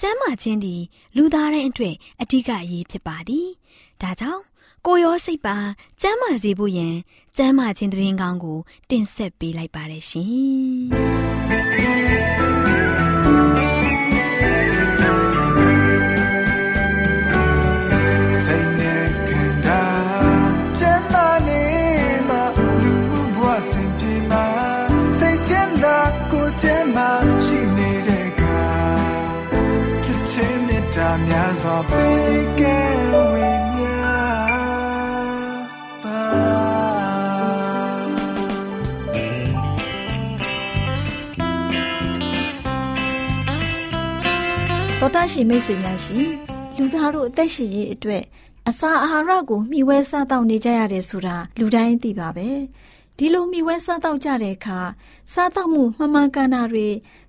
ကျန်းမာခြင်းသည် လူသားတိုင်းအတွက်အဓိကအရေးဖြစ်ပါသည်။ဒါကြောင့်ကိုရောစိတ်ပါကျန်းမာစေဖို့ယင်ကျန်းမာခြင်းတည်ငောင်းကို တင်ဆက်ပေးလိုက်ပါရရှင်။ တော်တရှိမိတ်ဆွေများရှင်လူသားတို့အသက်ရှင်ရေးအတွက်အစာအာဟာရကိုမျှဝဲစားတောက်နေကြရတယ်ဆိုတာလူတိုင်းသိပါပဲ ဒီလိုမျှဝဲစားတောက်ကြတဲ့အခါစားတောက်မှုမှန်မှန်ကန်တာတွေ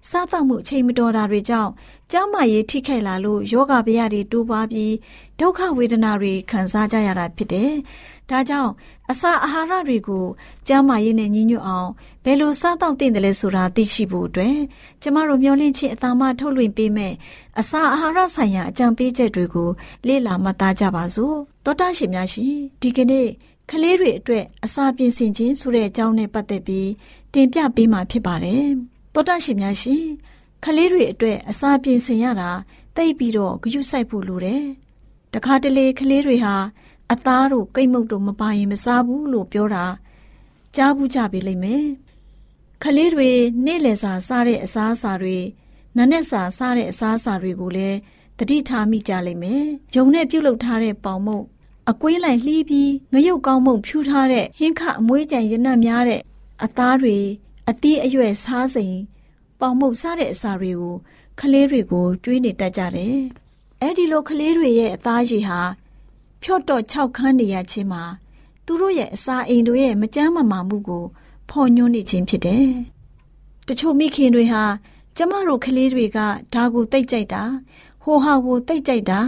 စားတောက်မှုအချိန်မတော်တာတွေကြောင့်ကျန်းမာရေးထိခိုက်လာလို့ယောဂဗျာတွေတိုးပွားပြီးဒုက္ခဝေဒနာတွေခံစားကြရတာဖြစ်တယ်ဒါကြောင့်အစာအာဟာရတွေကိုကျန်းမာရေးနဲ့ညီညွတ်အောင်ဘယ်လိုစားတောက်သင့်တယ်လဲဆိုတာသိရှိဖို့အတွက်ကျမတို့မျှဝင့်ခြင်းအသားမထုတ်လွှင့်ပေးမယ်အစာအာဟာရဆိုင်ရာအကြံပေးချက်တွေကိုလေ့လာမှတ်သားကြပါစို့တောတာရှင်များရှင်ဒီကနေ့ ကလေးတွေအတွက်အစာပြင်ဆင်ခြင်းဆိုတဲ့အကြောင်းနဲ့ပတ်သက်ပြီးတင်ပြပေးမှာဖြစ်ပါတယ်တောတာရှင်များရှင်ကလေးတွေအတွက်အစာပြင်ဆင်ရတာတိတ်ပြီးတော့ဂရုစိုက်ဖို့လိုတယ်တခါတလေကလေးတွေဟာအသားတို့ကိတ်မုတ်တို့မပါရင်မစားဘူးလို့ပြောတာကြားဘူးကြပြီလိမ့်မယ်ခလေးတွေနေ့လယ်စာစားတဲ့အစားအစာတွေနနက်စာစားတဲ့အစားအစာတွေကိုလည်းတတိထားမိကြလိမ့်မယ်ဂျုံနဲ့ပြုတ်လုထားတဲ့ပေါင်မုတ် အကွေးလိုက်လှီးပြီးငရုတ်ကောင်းမုတ်ဖြူထားတဲ့ဟင်းခအမွေးကြံရနတ်များတဲ့အသားတွေအသီးအရွက်စားစိမ်ပေါင်မုတ်စားတဲ့အစာတွေကိုခလေးတွေကိုကျွေးနေတတ်ကြတယ်အဲ့ဒီလိုခလေးတွေရဲ့အသားရည်ဟာဖြော့တော့၆ခန်းနေရခြင်းမှာသူတို့ရဲ့အစာအိမ်တို့ရဲ့မကြမ်းမမာမှုကိုဖော်ညွှန်းနေခြင်းဖြစ်တယ်။တချို့မိခင်တွေဟာကျမတို့ကလေးတွေကဒါကိုတိတ်ကြိုက်တာဟိုဟာကိုတိတ်ကြိုက်တာ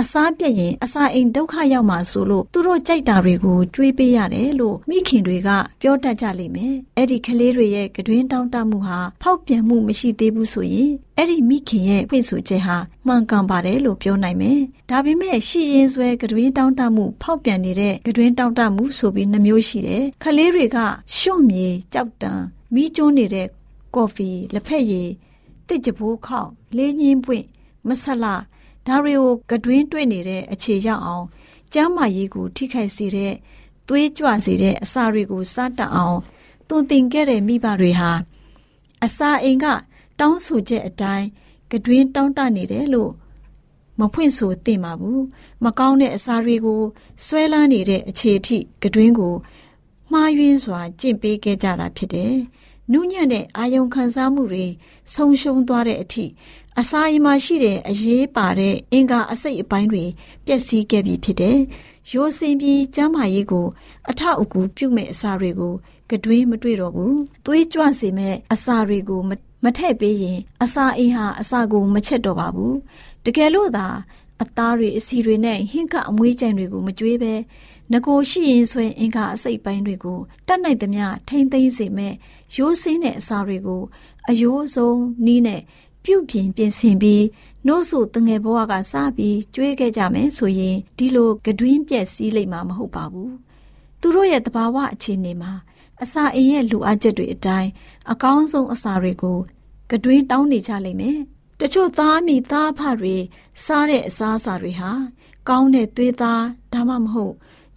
အစားပြက်ရင်အစာအိမ်ဒုက္ခရောက်မှာဆိုလို့သူတို့ကြိုက်တာတွေကိုတွေးပေးရတယ်လို့မိခင်တွေကပြောတတ်ကြလိမ့်မယ်။အဲ့ဒီကလေးတွေရဲ့ကတွင်တောင်းတမှုဟာဖောက်ပြန်မှုမရှိသေးဘူးဆိုရင်အဲ့ဒီမိခင်ရဲ့ဖွင့်ဆိုချက်ဟာမှန်ကန်ပါတယ်လို့ပြောနိုင်မယ်။ဒါပေမဲ့ရှိရင်ဆွဲကတွင်တောင်းတမှုဖောက်ပြန်နေတဲ့ကတွင်တောင်းတမှုဆိုပြီးနှမျိုးရှိတယ်။ကလေးတွေကရှွန့်မြေကြောက်တံမီးကျွန်းနေတဲ့ကော်ဖီလက်ဖက်ရည်တစ်ကြပိုးခောက်လေးညင်းပွင့်မဆလာ ဒါတွေကိုကတွင်းတွေ့နေတဲ့အခြေရောက်အောင်ကျမ်းမာရေးကိုထိခိုက်စေတဲ့သွေးကြွစေတဲ့အစာတွေကိုစားတတ်အောင်သွန်သင်ခဲ့တဲ့မိဘတွေဟာအစာအိမ်ကတောင်းဆိုချက်အတိုင်းကတွင်းတောင်းတနေတယ်လို့မဖွင့်ဆိုသင့်ပါဘူးမကောင်းတဲ့အစာတွေကိုဆွဲလန်းနေတဲ့အခြေအထိကတွင်းကိုမှားယွင်းစွာကျင့်ပေးခဲ့ကြတာဖြစ်တယ် နုညံ့တဲ့အာယုံခံစားမှုတွေဆုံးရှုံးသွားတဲ့အထိအစာအိမ်မှာရှိတဲ့အရေးပါတဲ့အင်္ဂါအစိတ်အပိုင်းတွေပျက်စီးခဲ့ပြီဖြစ်တယ်။ရိုးစင်ပြီးကျမ်းမာရေးကို အထောက်အကူပြုမဲ့အစာတွေကိုကတွေးမတွေ့တော့ဘူး။သွေးကြွစေမဲ့အစာတွေကိုမထည့်ပေးရင် အစာအိမ်ဟာအစာကိုမချက်တော့ပါဘူး။တကယ်လို့သာအသားတွေအစီတွေနဲ့ဟင်းကအမွေးကြံတွေကိုမကြွေးပဲငကိုရှိရင်ဆွဲအင်္ဂါအစိတ်ပိုင်းတွေကိုတတ်နိုင်သမျှထိမ့်သိမ့်စေမဲ့ ရိုးစင်းတဲ့အစာတွေကိုအယိုးဆုံးနီးနဲ့ပြုပြင်ပြင်ဆင်ပြီးနှုတ်ဆိုတငယ်ဘဝကစပြီးကျွေးခဲ့ကြမယ်ဆိုရင်ဒီလိုကတွင်းပြက်စီးလိမ့်မှာမဟုတ်ပါဘူးသူတို့ရဲ့တဘာဝအခြေအနေမှာအစာအိမ်ရဲ့လိုအပ်ချက်တွေအတိုင်းအကောင်းဆုံးအစာတွေကိုကတွင်းတောင်းနေကြလိမ့်မယ်တတချို့သားမိသားဖတွေစားတဲ့အစားအစာတွေဟာကောင်းတဲ့သွေးသားဒါမှမဟုတ်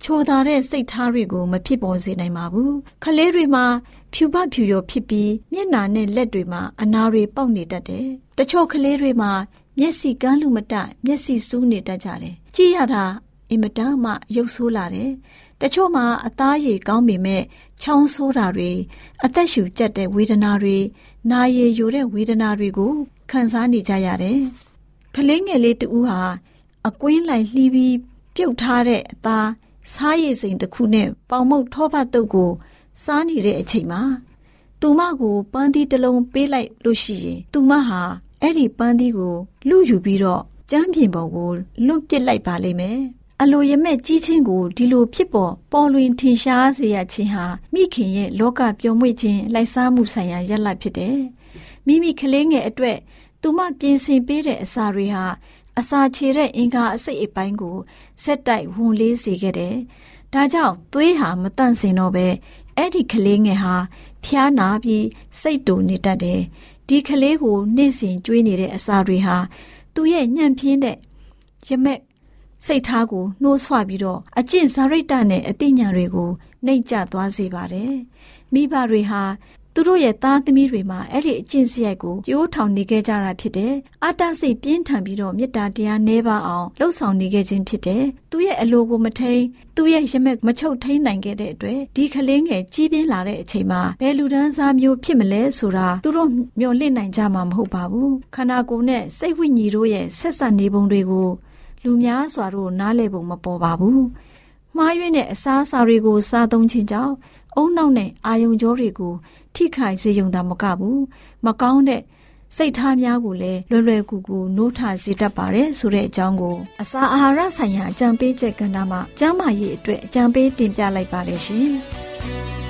ချိုသာတဲ့စိတ်ထားတွေကိုမဖြစ်ပေါ်စေနိုင်ပါဘူးခလေးတွေမှာဖြူပဖြူရောဖြစ်ပြီးမျက်နာနဲ့လက်တွေမှာအနာတွေပေါက်နေတတ်တယ်တချို့ကလေးတွေမှာမျက်စိကန်းလူမတမျက်စိစူးနေတတ်ကြတယ်ကြည့်ရတာအင်မတန်မှရုပ်ဆိုးလာတယ်တချို့မှာအသားရည်ကောင်းပေမဲ့ချောင်းဆိုးတာတွေအသက်ရှူကျက်တဲ့ဝေဒနာတွေနာရည်ယိုတဲ့ဝေဒနာတွေကိုခံစားနေကြရတယ်ကလေးငယ်လေးတူဟာအကွင်းလိုက်လှီးပြီးပြုတ်ထားတဲ့အသား စားရည်စိမ်တစ်ခုနဲ့ပေါင်မုတ်ထောပတ်တုပ်ကို စားနေတဲ့အချိန်မှာသူမကိုပန်းသီးတစ်လုံးပေးလိုက်လို့ရှိရင်သူမဟာအဲ့ဒီပန်းသီးကိုလူယူပြီးတော့ကျမ်းပြင်ပေါ်ကိုလွတ်ပစ်လိုက်ပါလိမ့်မယ်။အလိုရမဲ့ကြီးချင်းကိုဒီလိုဖြစ်ပေါ်ပေါ်လွင်ထင်ရှားစေရခြင်းဟာမိခင်ရဲ့လောကပျော်မွေ့ခြင်းလိုက်စားမှုဆိုင်ရာရလဒ်ဖြစ်တယ်။မိမိကလေးငယ်အတွက်သူမပြင်ဆင်ပေးတဲ့အစာတွေဟာ အစာချေတဲ့အင်္ဂါအစိတ်အပိုင်းကိုစက်တိုက်ဝန်လေးစေခဲ့တယ်။ဒါကြောင့်သွေးဟာမတန့်စင်တော့ပဲအဲ့ဒီကလေးငယ်ဟာဖျားနာပြီးစိတ်တူနေတတ်တယ်။ဒီကလေးကိုနေ့စဉ်ကျွေးနေတဲ့အစာတွေဟာသူ့ရဲ့ညံ့ပြင်းတဲ့ရမက်စိတ်ထားကိုနှိုးဆွပြီးတော့အကျင့်စာရိတ္တနဲ့အသိဉာဏ်တွေကိုနှိမ့်ကျသွားစေပါတယ်။မိဘတွေဟာ သူတို့ရဲ့သားသမီးတွေမှာအဲ့ဒီအကျင့်စရိုက်ကိုပြိုးထောင်နေခဲ့ကြတာဖြစ်တယ်။အာတစိတ်ပြင်းထန်ပြီးတော့မေတ္တာတရားနှဲပါအောင်လှုပ်ဆောင်နေခဲ့ခြင်းဖြစ်တယ်။သူရဲ့အလိုကိုမထိန်သူရဲ့ရမက်မချုပ်ထိန်နိုင်ခဲ့တဲ့အတွက်ဒီကလေးငယ်ကြီးပြင်းလာတဲ့အချိန်မှာဘယ်လူဒန်းစားမျိုးဖြစ်မလဲဆိုတာသူတို့မျှော်လင့်နိုင်ကြမှာမဟုတ်ပါဘူး။ခန္ဓာကိုယ်နဲ့စိတ်ဝိညာဉ်တို့ရဲ့ဆက်ဆက်နေပုံတွေကိုလူများစွာတို့နားလည်ပုံမပေါ်ပါဘူး။မှားယွင်းတဲ့အစားအစာတွေကိုစားသုံးခြင်းကြောင့်အုံနောက်နဲ့အာယုံကြောတွေကို ထိခိုက်စေုံသာမကဘူးမကောင်းတဲ့စိတ်ထားများကိုလည်းလွယ်လွယ်ကူကူနိုးထစေတတ်ပါတယ်ဆိုတဲ့အကြောင်းကိုအစာအာဟာရဆိုင်ရာအကြံပေးချက်ကဏ္ဍမှာကျန်းမာရေးအတွက်အကြံပေးတင်ပြလိုက်ပါတယ်ရှင်။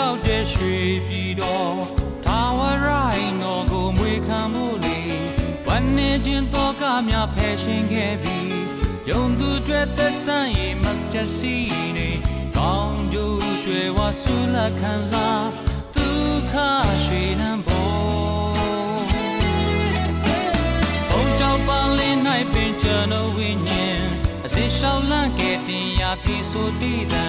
တောက်တဲ့ရွှေပြည်တော်ထာဝရိုင်းတော်ကိုမွေခံမှုလေဝမ်းနေခြင်းတော့ကများဖယ်ရှင်ခဲ့ပြီးယုံသူတွေသက်ဆိုင်ရင်မတစီနေကောင်းကျိုးကျွယ်ဝဆူလက်ခံစားဒုက္ခရွှေနံပေါ်ဘုံကြောင့်ပါလင်း၌ပင်ကျွန်တော်ဝိညာဉ်အစေရှောင်းလန့်ခဲ့တင်ရာပြေဆိုတည်တံ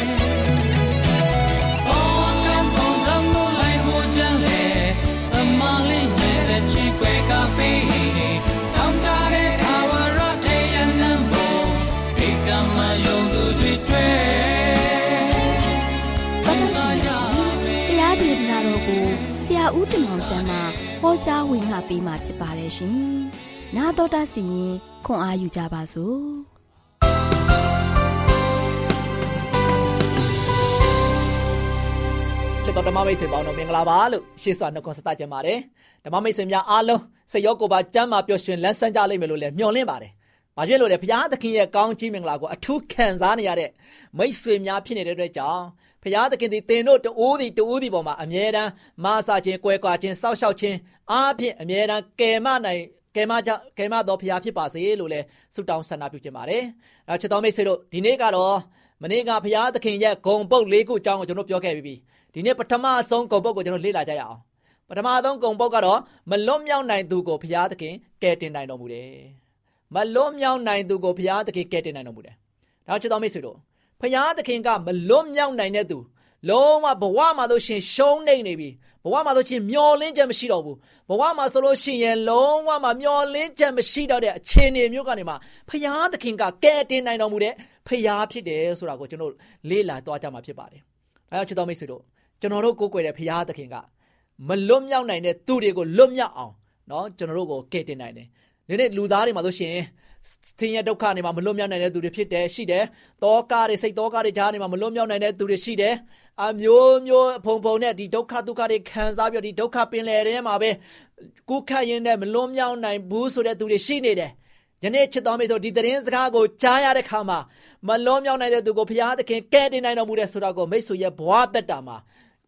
ဦးတင်အောင်ဆန်းမှဟောကြားဝင်ငါပေးมาဖြစ်ပါတယ်ရှင်။နာတော်တာစီရင်ခွန်အားယူကြပါစို့။ချစ်တော်ဓမ္မမိတ်ဆွေပေါင်းတို့မင်္ဂလာပါလို့ရှေ့စွာနှုတ်ခွန်းဆက်သကြပါတယ်။ဓမ္မမိတ်ဆွေများအားလုံးစိတ်ရောကိုယ်ပါကျမ်းမာပျော်ရွှင်လန်းဆန်းကြလိမ့်မယ်လို့လည်းမျှော်လင့်ပါတယ်။ဘာဖြစ်လို့လဲဘုရားသခင်ရဲ့ကောင်းချီးမင်္ဂလာကိုအထူးခံစားနေရတဲ့မိတ်ဆွေများဖြစ်နေတဲ့အတွက်ကြောင့် ဖရာသခင်သည်သင်တို့တူးသည်တူးသည်ပေါ်မှာအမြဲတမ်းမဆာခြင်း၊ကွဲကွာခြင်း၊စောက်ရှောက်ခြင်းအားဖြင့်အမြဲတမ်းကယ်မနိုင်ကယ်မကြကယ်မတော်ဖရာဖြစ်ပါစေလို့လည်းဆုတောင်းဆန္ဒပြုခြင်းပါတယ်။အဲချစ်တော်မိတ်ဆွေတို့ဒီနေ့ကတော့မနေ့ကဖရာသခင်ရဲ့ဂုံပုတ်၄ခုအကြောင်းကိုကျွန်တော်ပြောခဲ့ပြီးပြီ။ဒီနေ့ပထမဆုံးဂုံပုတ်ကိုကျွန်တော်လေ့လာကြရအောင်။ပထမဆုံးဂုံပုတ်ကတော့မလွတ်မြောက်နိုင်သူကိုဖရာသခင်ကယ်တင်နိုင်တော်မူတယ်။မလွတ်မြောက်နိုင်သူကိုဖရာသခင်ကယ်တင်နိုင်တော်မူတယ်။ဒါချစ်တော်မိတ်ဆွေတို့ ဖရာသခင်ကမလွတ်မြောက်နိုင်တဲ့သူလုံးဝဘဝမှာတို့ရှင်ရှုံးနေနေပြီဘဝမှာဆိုရှင်မျောလင်းချက်မရှိတော့ဘူးဘဝမှာဆိုလို့ရှင်ရလုံးဝမှမျောလင်းချက်မရှိတော့တဲ့အခြေအနေမျိုးကနေမှဖရာသခင်ကကယ်တင်နိုင်တော်မူတဲ့ဖရာဖြစ်တယ်ဆိုတာကိုကျွန်တော်လေ့လာသွားကြမှာဖြစ်ပါတယ်။အဲဒါချစ်တော်မိတ်ဆွေတို့ကျွန်တော်တို့ကိုးကွယ်တဲ့ဖရာသခင်ကမလွတ်မြောက်နိုင်တဲ့သူတွေကိုလွတ်မြောက်အောင်နော်ကျွန်တော်တို့ကိုကယ်တင်နိုင်တယ်။ဒီနေ့လူသားတွေမှာဆိုရှင် ဆင်းရဲဒုက္ခတွေမှာမလွတ်မြောက်နိုင်တဲ့သူတွေဖြစ်တယ်ရှိတယ်တောကတွေစိတ်တောကတွေကြားတွေမှာမလွတ်မြောက်နိုင်တဲ့သူတွေရှိတယ်အမျိုးမျိုးဖုံဖုံနဲ့ဒီဒုက္ခဒုက္ခတွေခံစားပြီးဒီဒုက္ခပင်လယ်ထဲမှာပဲကုခတ်ရင်းနဲ့မလွတ်မြောက်နိုင်ဘူးဆိုတဲ့သူတွေရှိနေတယ်ယနေ့ချစ်တော်မိတ်ဆွေဒီသတင်းစကားကိုကြားရတဲ့ခါမှာမလွန်မြောက်နိုင်တဲ့သူကိုဘုရားသခင်ကဲတင်နိုင်တော်မူတဲ့ဆိုတာကိုမိတ်ဆွေရဲ့ဘဝတက်တာမှာ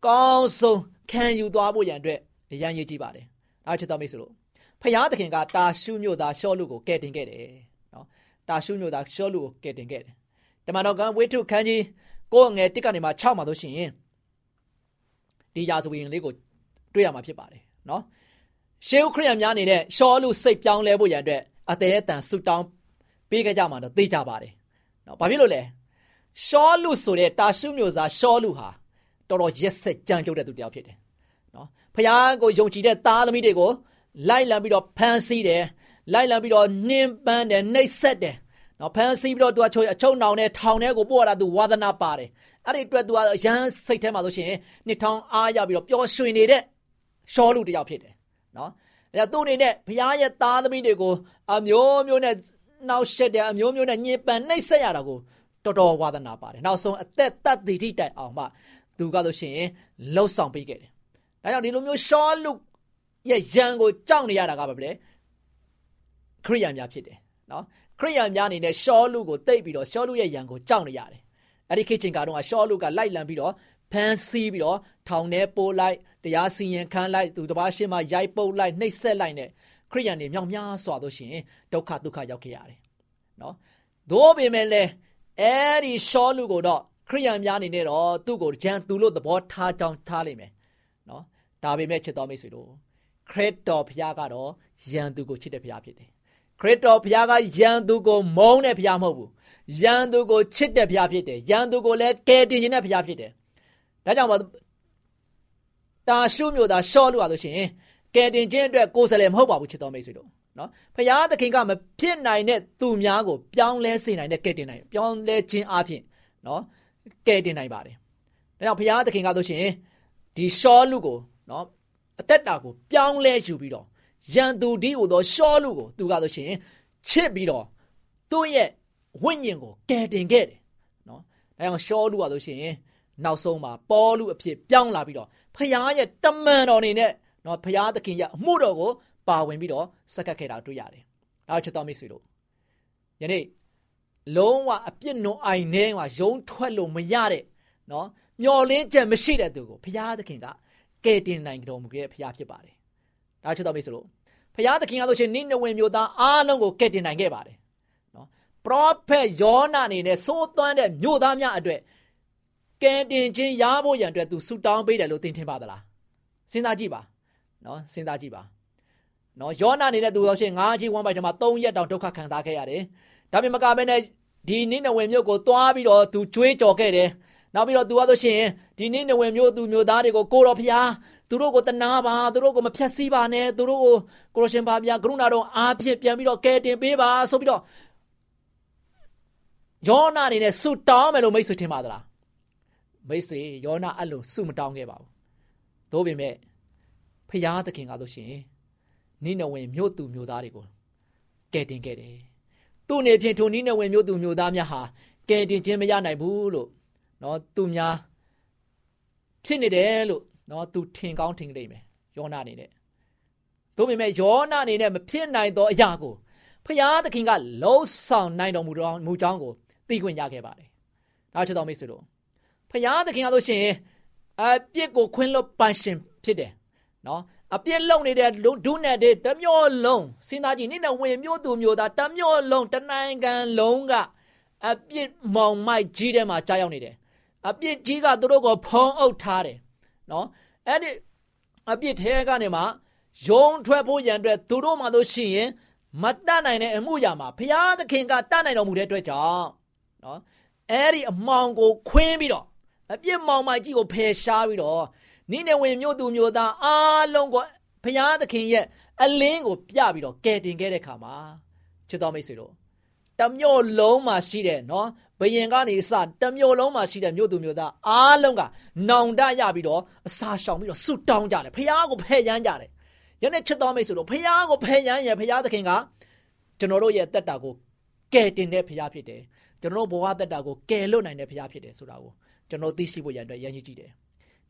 ကောင်းဆုံးခံယူသွားဖို့ရန်အတွက်အရန်ရည်ကြီးပါတယ်။အားချစ်တော်မိတ်ဆွေတို့ ဘုရားသခင်ကတာရှုမြို့သားရှောလူကိုကဲတင်ခဲ့တယ်နော်။တာရှုမြို့သားရှောလူကိုကဲတင်ခဲ့တယ်။တမန်တော်ကဝိထုခန်းကြီးကိုငယ်တစ်ကနေမှ6မှာလို့ရှိရင်ဒီရာဇဝင်လေးကိုတွေ့ရမှာဖြစ်ပါတယ်နော်။ရှေးဥခရစ်ယာန်များနေတဲ့ရှောလူစိတ်ပြောင်းလဲဖို့ရန်အတွက်အသေးအတန်ဆူတောင်းပေးကြမှာတော့သိကြပါတယ်နော်ဘာဖြစ်လို့လဲရှောလူဆိုတဲ့တာရှုမျိုးသားရှောလူဟာတော်တော်ရက်ဆက်ကြမ်းကြုတ်တဲ့သူတယောက်ဖြစ်တယ်နော်ဖခင်ကိုယုံကြည်တဲ့သားသမီးတွေကို လိုက်လံပြီးတော့ဖမ်းဆီးတယ်လိုက်လံပြီးတော့နှင်းပန်းတယ်နှိပ်စက်တယ်နော်ဖမ်းဆီးပြီးတော့သူကအချုံနောင်နဲ့ထောင်ထဲကိုပို့ရတာသူဝါသနာပါတယ်အဲ့ဒီအတွက်သူကအရန်စိတ်ထဲမှာဆိုရှင်နှစ်ထောင်အားရပြီးတော့ပျော်ရွှင်နေတဲ့ရှောလူတယောက်ဖြစ်တယ်နော်ဒါသူ့အနေနဲ့ဘုရားရဲ့သားသမီးတွေကိုအမျိုးမျိုးနဲ့နှောက်ရှက်တယ်အမျိုးမျိုးနဲ့ညှဉ်းပန်းနှိပ်စက်ရတာကိုတော်တော်ဝါသနာပါတယ်နောက်ဆုံးအသက်တတ်တည်ထိတိုင်အောင်မှသူကဆိုရှင်လှုပ်ဆောင်ပေးခဲ့တယ်ဒါကြောင့်ဒီလိုမျိုးရှောလူ ရဲ့ရန်ကိုကြောက်နေရတာကဘာလဲခရိယန်များဖြစ်တယ်နော်ခရိယန်များအနေနဲ့ရှောလူကိုတိတ်ပြီးတော့ရှောလူရဲ့ရန်ကိုကြောက်နေရတယ်အဲ့ဒီခေတ်ချိန်ကတော့ရှောလူကလိုက်လံပြီးတော့ဖမ်းဆီးပြီးတော့ထောင်ထဲပိုးလိုက်တရားစီရင်ခံလိုက်သူတစ်ပါးရှင်းမှရိုက်ပုတ်လိုက်နှိပ်စက်လိုက်နဲ့ခရိယန်တွေမြောက်များစွာတို့ရှင်ဒုက္ခဒုက္ခရောက်ခဲ့ရတယ်နော်သို့ပေမဲ့လည်းအဲ့ဒီရှောလူကိုတော့ခရိယန်များအနေနဲ့တော့သူ့ကိုဂျန်သူလို့သဘောထားကြောင်းထားလိမ့်မယ်နော်ဒါပေမဲ့ချစ်တော်မိတ်ဆွေတို့ ခရစ်တော်ဘုရားကတော့ယန်သူကိုချစ်တဲ့ဘုရားဖြစ်တယ်ခရစ်တော်ဘုရားကယန်သူကိုမုန်းတဲ့ဘုရားမဟုတ်ဘူးယန်သူကိုချစ်တဲ့ဘုရားဖြစ်တယ်ယန်သူကိုလည်းကယ်တင်ခြင်းတဲ့ဘုရားဖြစ်တယ်ဒါကြောင့်မို့တာရှုမျိုးသားရှော့လို့ရလို့ရှိရင်ကယ်တင်ခြင်းအတွက်ကိုယ်စလဲမဟုတ်ပါဘူးချစ်တော်မိတ်ဆွေတို့နော်ဖရာသခင်ကမဖြစ်နိုင်တဲ့သူများကိုပြောင်းလဲစေနိုင်တဲ့ကယ်တင်နိုင်ပြောင်းလဲခြင်းအပြင်နော်ကယ်တင်နိုင်ပါတယ်ဒါကြောင့်ဖရာသခင်ကဆိုရှင်ဒီရှောလူကိုနော် အသက်တာကိုပြောင်းလဲယူပြီးတော့ရန်သူဒီဟိုသောရှောလူကိုသူကဆိုရှင်ချစ်ပြီးတော့သူ့ရဲ့ဝိညာဉ်ကိုကယ်တင်ခဲ့တယ်နော်ဒါကြောင့်ရှောလူကဆိုရှင်နောက်ဆုံးမှာပေါလုအဖြစ်ပြောင်းလာပြီးတော့ဖခင်ရဲ့တမန်တော်နေနဲ့နော်ဖခင်သခင်ရဲ့အမှုတော်ကိုပါဝင်ပြီးတော့စက္ကပ်ခဲ့တာတွေ့ရတယ်။နောက်ချက်တော်မိတ်ဆွေတို့ယနေ့လုံးဝအပြစ်နုံအိုင်ထဲမှာယုံထွက်လို့မရတဲ့နော်မျော်လင်းချက်မရှိတဲ့သူကိုဖခင်သခင်က ကယ်တင်နိုင်တော်မူခဲ့တဲ့ဖခင်ဖြစ်ပါတယ်။နောက်ချက်တော်မိတ်ဆွေတို့ဖခင်သခင်ကဆိုရှင်နိနဝေမျိုးသားအားလုံးကိုကယ်တင်နိုင်ခဲ့ပါတယ်။နော်ပရောဖက်ယောနာအနေနဲ့သိုးသွမ်းတဲ့မြို့သားများအတွက်ကယ်တင်ခြင်းရဖို့ရန်အတွက်သူဆူတောင်းပေးတယ်လို့သင်ထင်ပါသလားစဉ်းစားကြည့်ပါနော်စဉ်းစားကြည့်ပါနော်ယောနာနေတဲ့သူတော်ရှင်ငါးကြီးဝမ်းပိုက်ထဲမှာ၃ရက်တောင်ဒုက္ခခံစားခဲ့ရတယ်ဒါပေမဲ့မကမဲနဲ့ဒီနိနဝင်မြို့ကိုသွားပြီးတော့သူကြွေးကြော်ခဲ့တယ် နောက်ပြီးတော့သူကဆိုရှင်ဒီနိနဝင်မြို့သူမြို့သားတွေကိုကိုတော်ဖျားသူတို့ကိုတနာပါသူတို့ကိုမဖြတ်စည်းပါနဲ့သူတို့ကိုကိုရရှင်ပါဗျာကရုဏာတော်အားဖြင့်ပြန်ပြီးတော့ကယ်တင်ပေးပါဆိုပြီးတော့ယောနာအနေနဲ့ဆူတောင်းမယ်လို့မိတ်ဆွေထင်ပါသလားမိတ်ဆွေယောနာအဲ့လိုစုမတောင်းခဲ့ပါဘူး။သို့ပေမဲ့ဖျားသခင်ကဆိုရှင်နိနဝင်မြို့သူမြို့သားတွေကိုကယ်တင်ခဲ့တယ်။သူ့နေဖြင့်ထိုနိနဝင်မြို့သူမြို့သားများဟာကယ်တင်ခြင်းမရနိုင်ဘူးလို့ နော်သူများဖြစ်နေတယ်လို့နော်သူထင်ကောင်းထင်ကြလိမ့်မယ်ယောနာအနေနဲ့။သို့ပေမဲ့ယောနာအနေနဲ့မဖြစ်နိုင်သောအရာကိုဖျားသခင်ကလုံးဆောင်နိုင်တော်မူတော်မူကြောင်းကိုသိခွင့်ရခဲ့ပါတယ်။ဒါချစ်တော်မိတ်ဆွေတို့ဖရာသခင်ကဆိုရှင်အပြစ်ကိုခွင်းလွတ်ပန်ရှင်ဖြစ်တယ်နော်အပြစ်လုံနေတဲ့ဒုနဲ့တဲ့တမျိုးလုံးစဉ်းစားကြည့်နိနဲ့ဝင်မျိုးသူမျိုးသားတမျိုးလုံးတနိုင်ငံလုံးကအပြစ်မောင်မိုက်ကြီးထဲမှာကြားရောက်နေတယ် အပြစ်ကြီးကသူတို့ကိုဖုံးအုပ်ထားတယ်နော်အဲ့ဒီအပြစ်ထဲကနေမှယုံထွက်ဖို့ရန်အတွက်သူတို့မှတို့ရှိရင်မတတ်နိုင်တဲ့အမှုရာမှာဘုရားသခင်ကတတ်နိုင်တော်မူတဲ့အတွက်ကြောင့်နော်အဲ့ဒီအမောင်ကိုခွင်းပြီးတော့အပြစ်မောင်မကြီးကိုဖယ်ရှားပြီးတော့နိနေဝင်မြို့သူမြို့သားအားလုံးကိုဘုရားသခင်ရဲ့အလင်းကိုပြပြီးတော့ကယ်တင်ခဲ့တဲ့ခါမှာချစ်တော်မိတ်ဆွေတို့ တမျိုးလုံးမှာရှိတဲ့နော်ဘယင်ကနေစတမျိုးလုံးမှာရှိတဲ့မြို့သူမြို့သားအားလုံးကနောင်တရပြီးတော့အစာရှောင်ပြီးတော့ဆုတောင်းကြတယ်ဖះကိုဖယ်ရမ်းကြတယ်ယနေ့ချစ်တော်မိတ်ဆွေတို့ဖះကိုဖယ်ရမ်းရဖះသခင်ကကျွန်တော်တို့ရဲ့တက်တာကိုကယ်တင်တဲ့ဖရားဖြစ်တယ်ကျွန်တော်ဘဝတက်တာကိုကယ်လွတ်နိုင်တဲ့ဖရားဖြစ်တယ်ဆိုတာကိုကျွန်တော်သိရှိဖို့ရန်အတွက်ရည်ရည်ကြည့်တယ်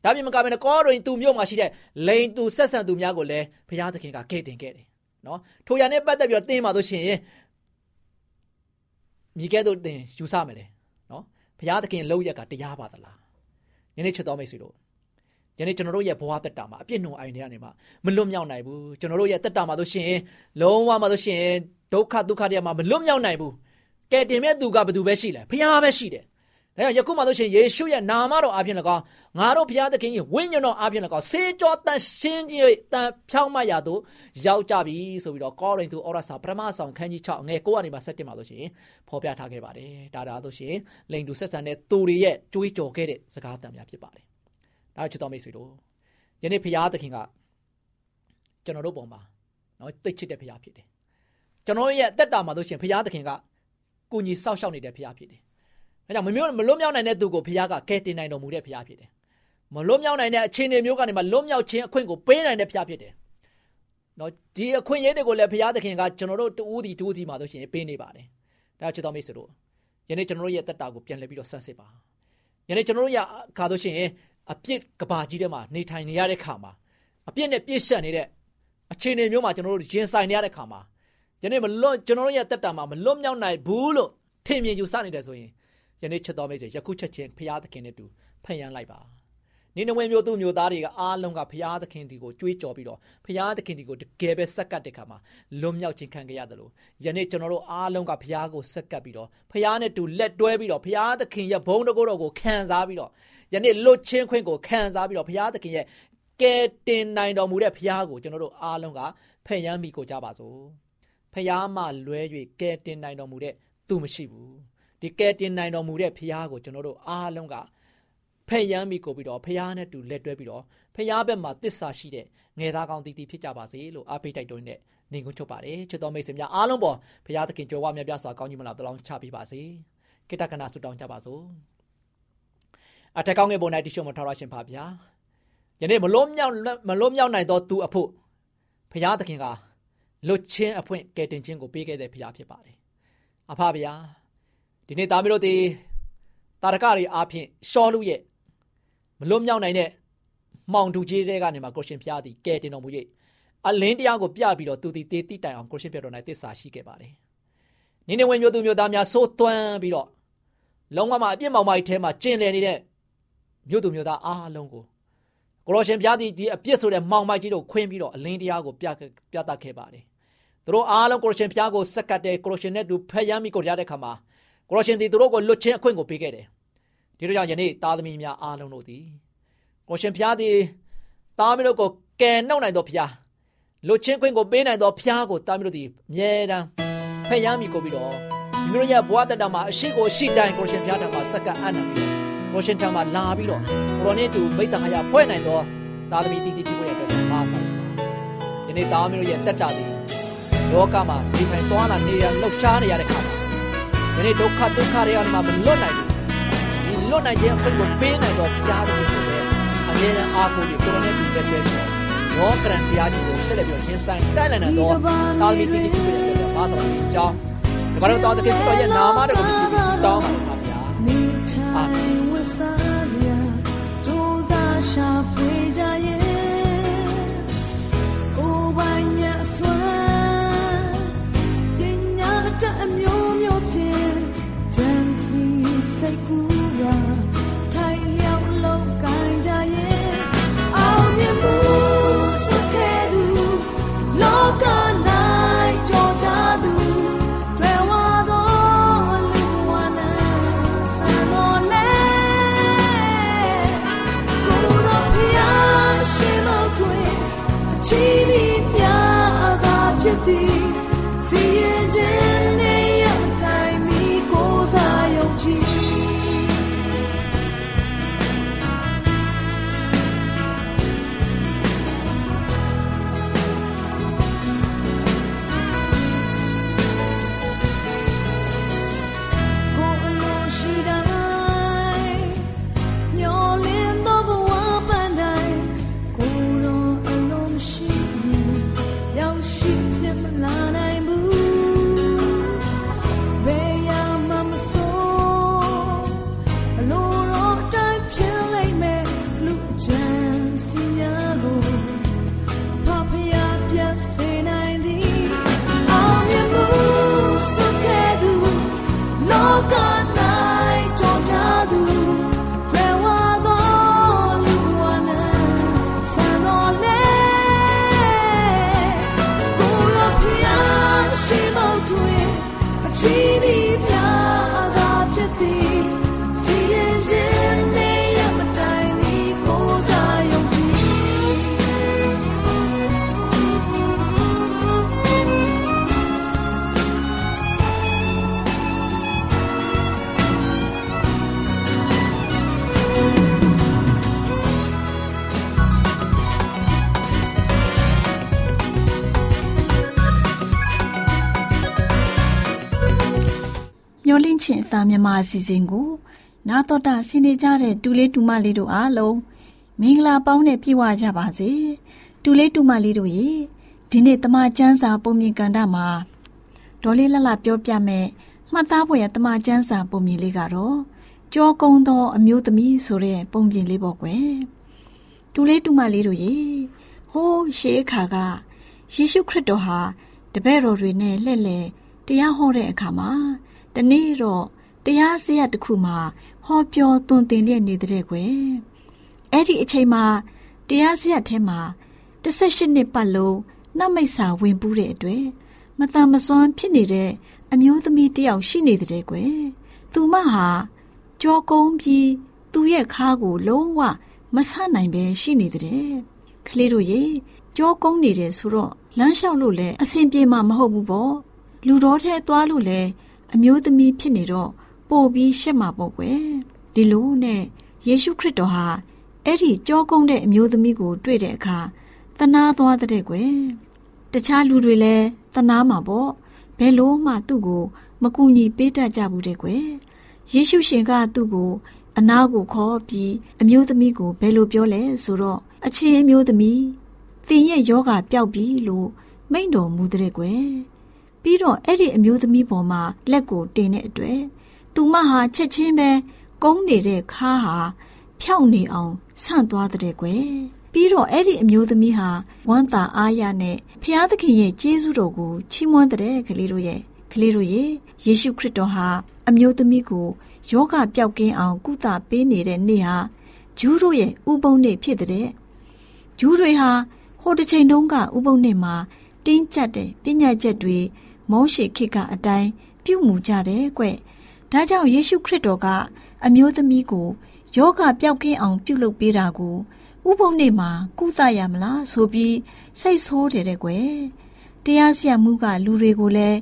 ဒါပြင်မကဘဲနဲ့ကောရင်သူမြို့မှာရှိတဲ့လိန်သူဆက်ဆံသူများကိုလည်းဘုရားသခင်ကကဲ့တင်ခဲ့တယ်နော်ထိုရနဲ့ပတ်သက်ပြီးတော့သင်ပါလို့ရှိရင် မိကဲတို့သင်ယူဆမယ်လေနော်ဘုရားသခင်လောက်ရက်ကတရားပါသလားယနေ့ချစ်တော်မိတ်ဆွေတို့ယနေ့ကျွန်တော်တို့ရဲ့ဘဝတက်တာမှာအပြစ်နှုံအိုင်တွေကနေမှမလွတ်မြောက်နိုင်ဘူးကျွန်တော်တို့ရဲ့တက်တာမှာဆိုရှင်လုံးဝမှာဆိုရှင်ဒုက္ခဒုက္ခတွေမှာမလွတ်မြောက်နိုင်ဘူးကဲတင်မဲ့သူကဘယ်သူပဲရှိလဲဘုရားပဲရှိတယ် ဒါကြောင့်ယခုမှဆိုရှင်ယေရှုရဲ့နာမတော်အပြင်၎င်းငါတို့ဘုရားသခင်ရဲ့ဝိညာဉ်တော်အပြင်၎င်းဆေးကြောတန်ရှင်းကြီးတန်ဖြောင်းမရတို့ရောက်ကြပြီဆိုပြီးတော့ကောရိန္သုဩရစာပထမဆောင်ခန်းကြီး6ငယ်9ကနေမှ7မှာဆိုရှင်ဖော်ပြထားခဲ့ပါတယ်ဒါဒါဆိုရှင်လိန်သူဆက်ဆံတဲ့သူတွေရဲ့ကြွေးကြော်ခဲ့တဲ့စကားတန်များဖြစ်ပါတယ်ဒါချစ်တော်မိတ်ဆွေတို့ယနေ့ဘုရားသခင်ကကျွန်တော်တို့ပုံမှာနော်သိချစ်တဲ့ဘုရားဖြစ်တယ်ကျွန်တော်ရဲ့အသက်တာမှာဆိုရှင်ဘုရားသခင်ကကိုကြီးစောက်ရှောက်နေတဲ့ဘုရားဖြစ်တယ်။ ဒါကြောင့်မမျိုးမလွတ်မြောက်နိုင်တဲ့သူကိုဘုရားကကယ်တင်နိုင်တော်မူတဲ့ဘုရားဖြစ်တယ်။မလွတ်မြောက်နိုင်တဲ့အခြေအနေမျိုးကနေမှလွတ်မြောက်ခြင်းအခွင့်ကိုပေးနိုင်တဲ့ဘုရားဖြစ်တယ်။နော်ဒီအခွင့်အရေးတွေကိုလည်းဘုရားသခင်ကကျွန်တော်တို့တူးတီတူးတီမှာဆိုရှင်ပေးနေပါတယ်။ဒါချစ်တော်မိတ်ဆွေတို့ယနေ့ကျွန်တော်တို့ရဲ့တက်တာကိုပြန်လည်ပြီးတော့ဆက်စစ်ပါ။ယနေ့ကျွန်တော်တို့ရဲ့အခါဆိုရှင်အပြစ်ကဘာကြီးထဲမှာနေထိုင်နေရတဲ့ခါမှာအပြစ်နဲ့ပြည့်ရှက်နေတဲ့အခြေအနေမျိုးမှာကျွန်တော်တို့ရင်ဆိုင်နေရတဲ့ခါမှာယနေ့မလွတ်ကျွန်တော်တို့ရဲ့တက်တာမှာမလွတ်မြောက်နိုင်ဘူးလို့ထင်မြင်ယူဆနေတယ်ဆိုရင် ယနေ့ချက်တော်မိတ်ဆွေယခုချက်ချင်းဖရာသခင်နဲ့တူဖန်ရန်လိုက်ပါနေနဝင်မျိုးသူမျိုးသားတွေကအားလုံးကဖရာသခင်ဒီကိုကြွေးကြော်ပြီးတော့ဖရာသခင်ဒီကိုတကယ်ပဲစက္ကတ်တဲ့ခါမှာလွတ်မြောက်ခြင်းခံကြရတယ်လို့ယနေ့ကျွန်တော်တို့အားလုံးကဖရာကိုစက္ကတ်ပြီးတော့ဖရာနဲ့တူလက်တွဲပြီးတော့ဖရာသခင်ရဲ့ဘုန်းတော်ကိုခံစားပြီးတော့ယနေ့လွတ်ချင်းခွင့်ကိုခံစားပြီးတော့ဖရာသခင်ရဲ့ကယ်တင်နိုင်တော်မူတဲ့ဖရာကိုကျွန်တော်တို့အားလုံးကဖန်ရန်မိကိုကြပါစို့ဖရာမှလွဲ၍ကယ်တင်နိုင်တော်မူတဲ့သူမရှိဘူး ဒီကယ်တင်နိုင်တော်မူတဲ့ဖရာကိုကျွန်တော်တို့အားလုံးကဖက်ရမ်းမိကိုပြီးတော့ဖရာနဲ့တူလက်တွဲပြီးတော့ဖရာဘက်မှာတစ္ဆာရှိတဲ့ငယ်သားကောင်းတည်တည်ဖြစ်ကြပါစေလို့အားပေးတိုက်တွန်းတဲ့နေကုန်းချုပ်ပါတယ်ချစ်တော်မိတ်ဆွေများအားလုံးပေါ်ဖရာသခင်ကြွယ်ဝမြတ်ပြစွာကောင်းကြီးမလားတလောင်းချပေးပါစေကိတ္တကနာဆုတောင်းကြပါစို့အထက်ကောင်းငယ်ပေါ်၌တရှိမထောက်ရရှင်ပါဗျာယနေ့မလုံးမြောက်မလုံးမြောက်နိုင်သောသူအဖို့ဖရာသခင်ကလွတ်ချင်းအဖွင့်ကယ်တင်ခြင်းကိုပေးခဲ့တဲ့ဖရာဖြစ်ပါတယ်အဖဗျာ ဒီနေ့သားမီးတို့ဒီတာရကတွေအားဖြင့်ရှောလူရဲ့မလွတ်မြောက်နိုင်တဲ့မှောင်တူကြီးတွေကနေမှာကိုရှင်ဖျားသည်ကဲတင်တော်မူ၍အလင်းတရားကိုပြပြီးတော့သူသည်တေးတိတိုင်အောင်ကိုရှင်ပြတော်၌တစ္ဆာရှိခဲ့ပါတယ်။နိနေဝင်မျိုးသူမျိုးသားများစိုးသွမ်းပြီးတော့လုံးဝမှအပြစ်မောင်မိုက်ထဲမှာကျင်လည်နေတဲ့မျိုးသူမျိုးသားအားလုံးကိုကိုရရှင်ဖျားသည်ဒီအပြစ်ဆိုတဲ့မှောင်မိုက်ကြီးတို့ခွင်းပြီးတော့အလင်းတရားကိုပြပြသခဲ့ပါတယ်။သူတို့အားလုံးကိုရရှင်ဖျားကိုစက္ကတ်တဲ့ကိုရရှင်နဲ့တူဖက်ရမ်းမိကိုရတဲ့ခါမှာ ကိုရရှင်သည်သူတို့ကိုလွတ်ချင်းအခွင့်ကိုပေးခဲ့တယ်ဒီလိုကြောင့်ယနေ့သားသမီးများအားလုံးတို့သည်ကိုရှင်ဖျားသည်သားမီးတို့ကိုကယ်နှုတ်နိုင်သောဖျားလွတ်ချင်းခွင့်ကိုပေးနိုင်သောဖျားကိုသားမီးတို့သည်အမြဲတမ်းဖက်ရမ်းမိကိုပြီးတော့မိမိတို့ရဲ့ဘဝတတမှာအရှိကိုရှိတိုင်းကိုရှင်ဖျားထံမှာစက္ကပ်အနံပြီးကိုရှင်ထံမှာလာပြီးတော့ကိုရောနဲ့တူမိတ္တဟာယဖွဲ့နိုင်သောသားသမီးတည်တည်ဖြစ်ဖို့ရတဲ့မာဆိုင်ပါယနေ့သားမီးတို့ရဲ့တက်တာသည်လောကမှာဒီထိုင်သွားလာနေရလှုပ်ရှားနေရတဲ့ခါမှာ ယနေ့ဒုက္ခဒုက္ခတွေကနေမှမလွတ်နိုင်ဘူးဒီလွတ်နိုင်ခြင်းအခွင့်ကိုပေးနိုင်တော့ကြားတယ်ဆိုတဲ့အမြဲတမ်းအားကိုးပြီးကိုရိုနဲ့ဒီပဲပဲပြီးရောကရန်တရားကြီးကိုဆက်လက်ပြီးရင်ဆိုင်တိုက်လိုက်နိုင်တော့တာမီတီတီပြည့်တဲ့ဘာတော်ကြီးအကြောင်းဒီမှာတော့တော်တဲ့ဆိုတော့ရဲ့နာမတော်ကိုဒီလိုတောင်းပါဗျာအာမင် 在孤 သားမြမအစီအစဉ်ကို နာတော်တာဆင်းနေကြတဲ့တူလေးတူမလေးတို့အားလုံးမင်္ဂလာပေါင်းနဲ့ပြည့်ဝကြပါစေတူလေးတူမလေးတို့ရေဒီနေ့တမချန်းစာပုံမြင်ကန်တာမှာဒေါ်လေးလှလှပြောပြမယ်မှတ်သားဖို့ရတမချန်းစာပုံမြင်လေးကတော့ကြောကုန်းသောအမျိုးသမီးဆိုတဲ့ပုံပြင်လေးပေါ့ကွယ်တူလေးတူမလေးတို့ရေဟိုးရှေးခါကယေရှုခရစ်တော်ဟာတပည့်တော်တွေနဲ့လှည့်လည်တရားဟောတဲ့အခါမှာတနေ့တော့ တရားစရတစ်ခုမှာဟောပြောသွန်သင်လျက်နေတဲ့ကွယ်အဲ့ဒီအချိန်မှာတရားစရထဲမှာ18နှစ်ပတ်လုံးနှမိတ်စာဝင်ပူးတဲ့အတွက်မတန်မစွမ်းဖြစ်နေတဲ့အမျိုးသမီးတယောက်ရှိနေတဲ့ကွယ်သူမဟာကြောကုန်းပြီးသူ့ရဲ့ခါးကိုလုံးဝမဆနိုင်ပဲရှိနေတဲ့ကလေးတို့ရေကြောကုန်းနေတယ်ဆိုတော့လမ်းလျှောက်လို့လည်းအဆင်ပြေမှာမဟုတ်ဘူးပေါ့လူတော်ထဲသွားလို့လည်းအမျိုးသမီးဖြစ်နေတော့ ပို့ပြီးရှက်မှာပေါ့ကွယ်ဒီလိုနဲ့ယေရှုခရစ်တော်ဟာအဲ့ဒီကြောကုန်းတဲ့အမျိုးသမီးကို တွေ့တဲ့အခါတနာသွားတဲ့ကွယ်တခြားလူတွေလည်းတနာမှာပေါ့ဘယ်လို့မှသူ့ကို မကူညီပေးတတ်ကြဘူးတဲ့ကွယ်ယေရှုရှင်ကသူ့ကို အနာကိုခေါ်ပြီးအမျိုးသမီးကိုဘယ်လိုပြောလဲဆိုတော့အချင်းအမျိုးသမီးသင်ရဲ့ယောဂပျောက်ပြီလို့မိန့်တော်မူတဲ့ကွယ်ပြီးတော့အဲ့ဒီအမျိုးသမီးပေါ်မှာလက်ကိုတင်တဲ့အတွက် သူမဟာချက်ချင်းပဲကုန်းနေတဲ့ခါဟာဖြောက်နေအောင်ဆန့်သွားတဲ့ကွယ်ပြီးတော့အဲ့ဒီအမျိုးသမီးဟာဝမ်းသာအားရနဲ့ဖျားသခင်ရဲ့ကျေးဇူးတော်ကိုချီးမွမ်းတဲ့ကလေးတို့ရဲ့ကလေးတို့ရဲ့ယေရှုခရစ်တော်ဟာအမျိုးသမီးကိုယောဂပျောက်ကင်းအောင်ကုသပေးနေတဲ့နေ့ဟာဂျူးတို့ရဲ့ဥပုံနေ့ဖြစ်တဲ့ဂျူးတွေဟာဟိုတစ်ချိန်တုန်းကဥပုံနေ့မှာတင်းကျပ်တဲ့ပညာချက်တွေမောရှိခေတ်ကအတိုင်းပြုမှုကြတယ်ကွ။ ဒါကြောင့်ယေရှုခရစ်တော်ကအမျိုးသမီးကိုယောဂပျောက်ကင်းအောင်ပြုလုပ်ပေးတာကိုဥပုံနေ့မှာကုသရမလားဆိုပြီးစိတ်ဆိုးတယ်တဲ့ကွယ်။တရားစီရင်မှုကလူတွေကိုလည်း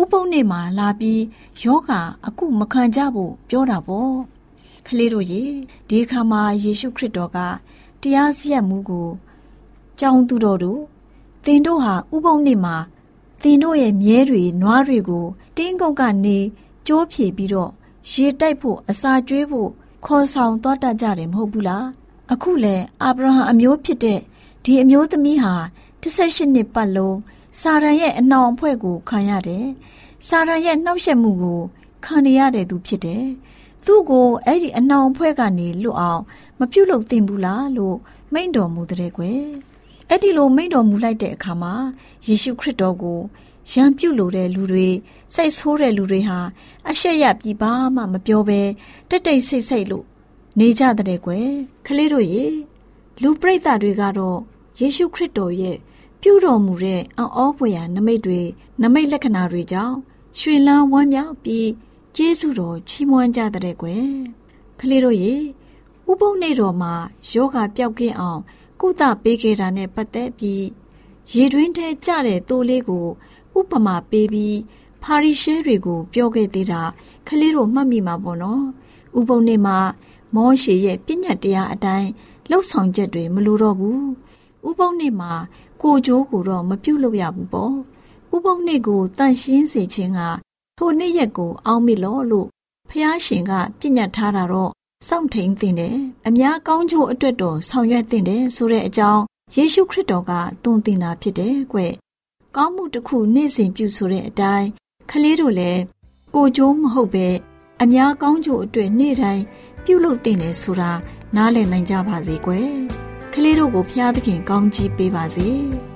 ဥပုံနေ့မှာလာပြီးယောဂအခုမခံကြဖို့ပြောတာပေါ့။ကလေးတို့ရေဒီခါမှာယေရှုခရစ်တော်ကတရားစီရင်မှုကိုကြောင်းသူတော်တို့သင်တို့ဟာဥပုံနေ့မှာသင်တို့ရဲ့မြဲတွေနွားတွေကိုတင်းကုတ်ကနေ ကြိုးဖြေပြီးတော့ရေတိုက်ဖို့အစာကျွေးဖို့ခေါ်ဆောင်သွားတတ်ကြတယ်မဟုတ်ဘူးလားအခုလဲအာဗြဟံအမျိုးဖြစ်တဲ့ဒီအမျိုးသမီးဟာ18နှစ်ပတ်လုံးစာရန်ရဲ့အနှောင်အဖွဲ့ကိုခံရတယ်စာရန်ရဲ့နှောက်ယှက်မှုကိုခံရတဲ့သူဖြစ်တယ်သူ့ကိုအဲ့ဒီအနှောင်အဖွဲ့ကနေလွတ်အောင်မပြုတ်လို့သင်ဘူးလားလို့မိန့်တော်မူတဲ့ကွယ်အဲ့ဒီလိုမိန့်တော်မူလိုက်တဲ့အခါမှာယေရှုခရစ်တော်ကိုရံပြုတ်လို့တဲ့လူတွေ စိတ်ဆိုးတဲ့လူတွေဟာအရှက်ရပြီးဘာမှမပြောဘဲတိတ်တိတ်ဆိတ်ဆိတ်လို့နေကြတဲ့ကွယ်ခလေးတို့ရေလူပရိသတ်တွေကတော့ယေရှုခရစ်တော်ရဲ့ပြုတော်မူတဲ့အံ့ဩဖွယ်ရာနမိတ်တွေနမိတ်လက္ခဏာတွေကြောင့်ရွှင်လန်းဝမ်းမြောက်ပြီးကျေးဇူးတော်ချီးမွမ်းကြတဲ့ကွယ်ခလေးတို့ရေဥပုံနေတော်မှာယောဂပျောက်ကင်းအောင် ကုသပေးခဲ့တာနဲ့ပတ်သက်ပြီးရေတွင်းထဲကျတဲ့တိုးလေးကို ဥပမာပေးပြီး ဖာရီရှဲတွေကိုပြောခဲ့သေးတာခလေးတို့မှတ်မိမှာပေါ့နော်ဥပုံနေမှာမောရှေရဲ့ပြည့်ညတ်တရားအတိုင်းလှုပ်ဆောင်ချက်တွေမလိုတော့ဘူးဥပုံနေမှာကိုကြိုးကိုတော့မပြုတ်လို့ရဘူးပေါ့ဥပုံနေကိုတန့်ရှင်းစေခြင်းကထိုနေ့ရက်ကိုအောင်းမိလို့လို့ဖះရှင်ကပြည့်ညတ်ထားတာတော့စောင့်ထိန်တင်တယ်အများကောင်းကျိုးအတွက်တော်ဆောင်ရွက်တင်တယ်ဆိုတဲ့အကြောင်းယေရှုခရစ်တော်ကသွန်သင်တာဖြစ်တယ်ကွ။ကောင်းမှုတစ်ခုနေ့စဉ်ပြုဆိုတဲ့အတိုင်း ခလေးတို့လည်းကိုကျိုးမဟုတ်ပဲအများကောင်းကျိုးအတွက်နေ့တိုင်းပြုလုပ်တင်တယ်ဆိုတာနားလည်နိုင်ကြပါစေကွယ်။ခလေးတို့ကိုဖျားသခင်ကောင်းကြီးပေးပါစေ။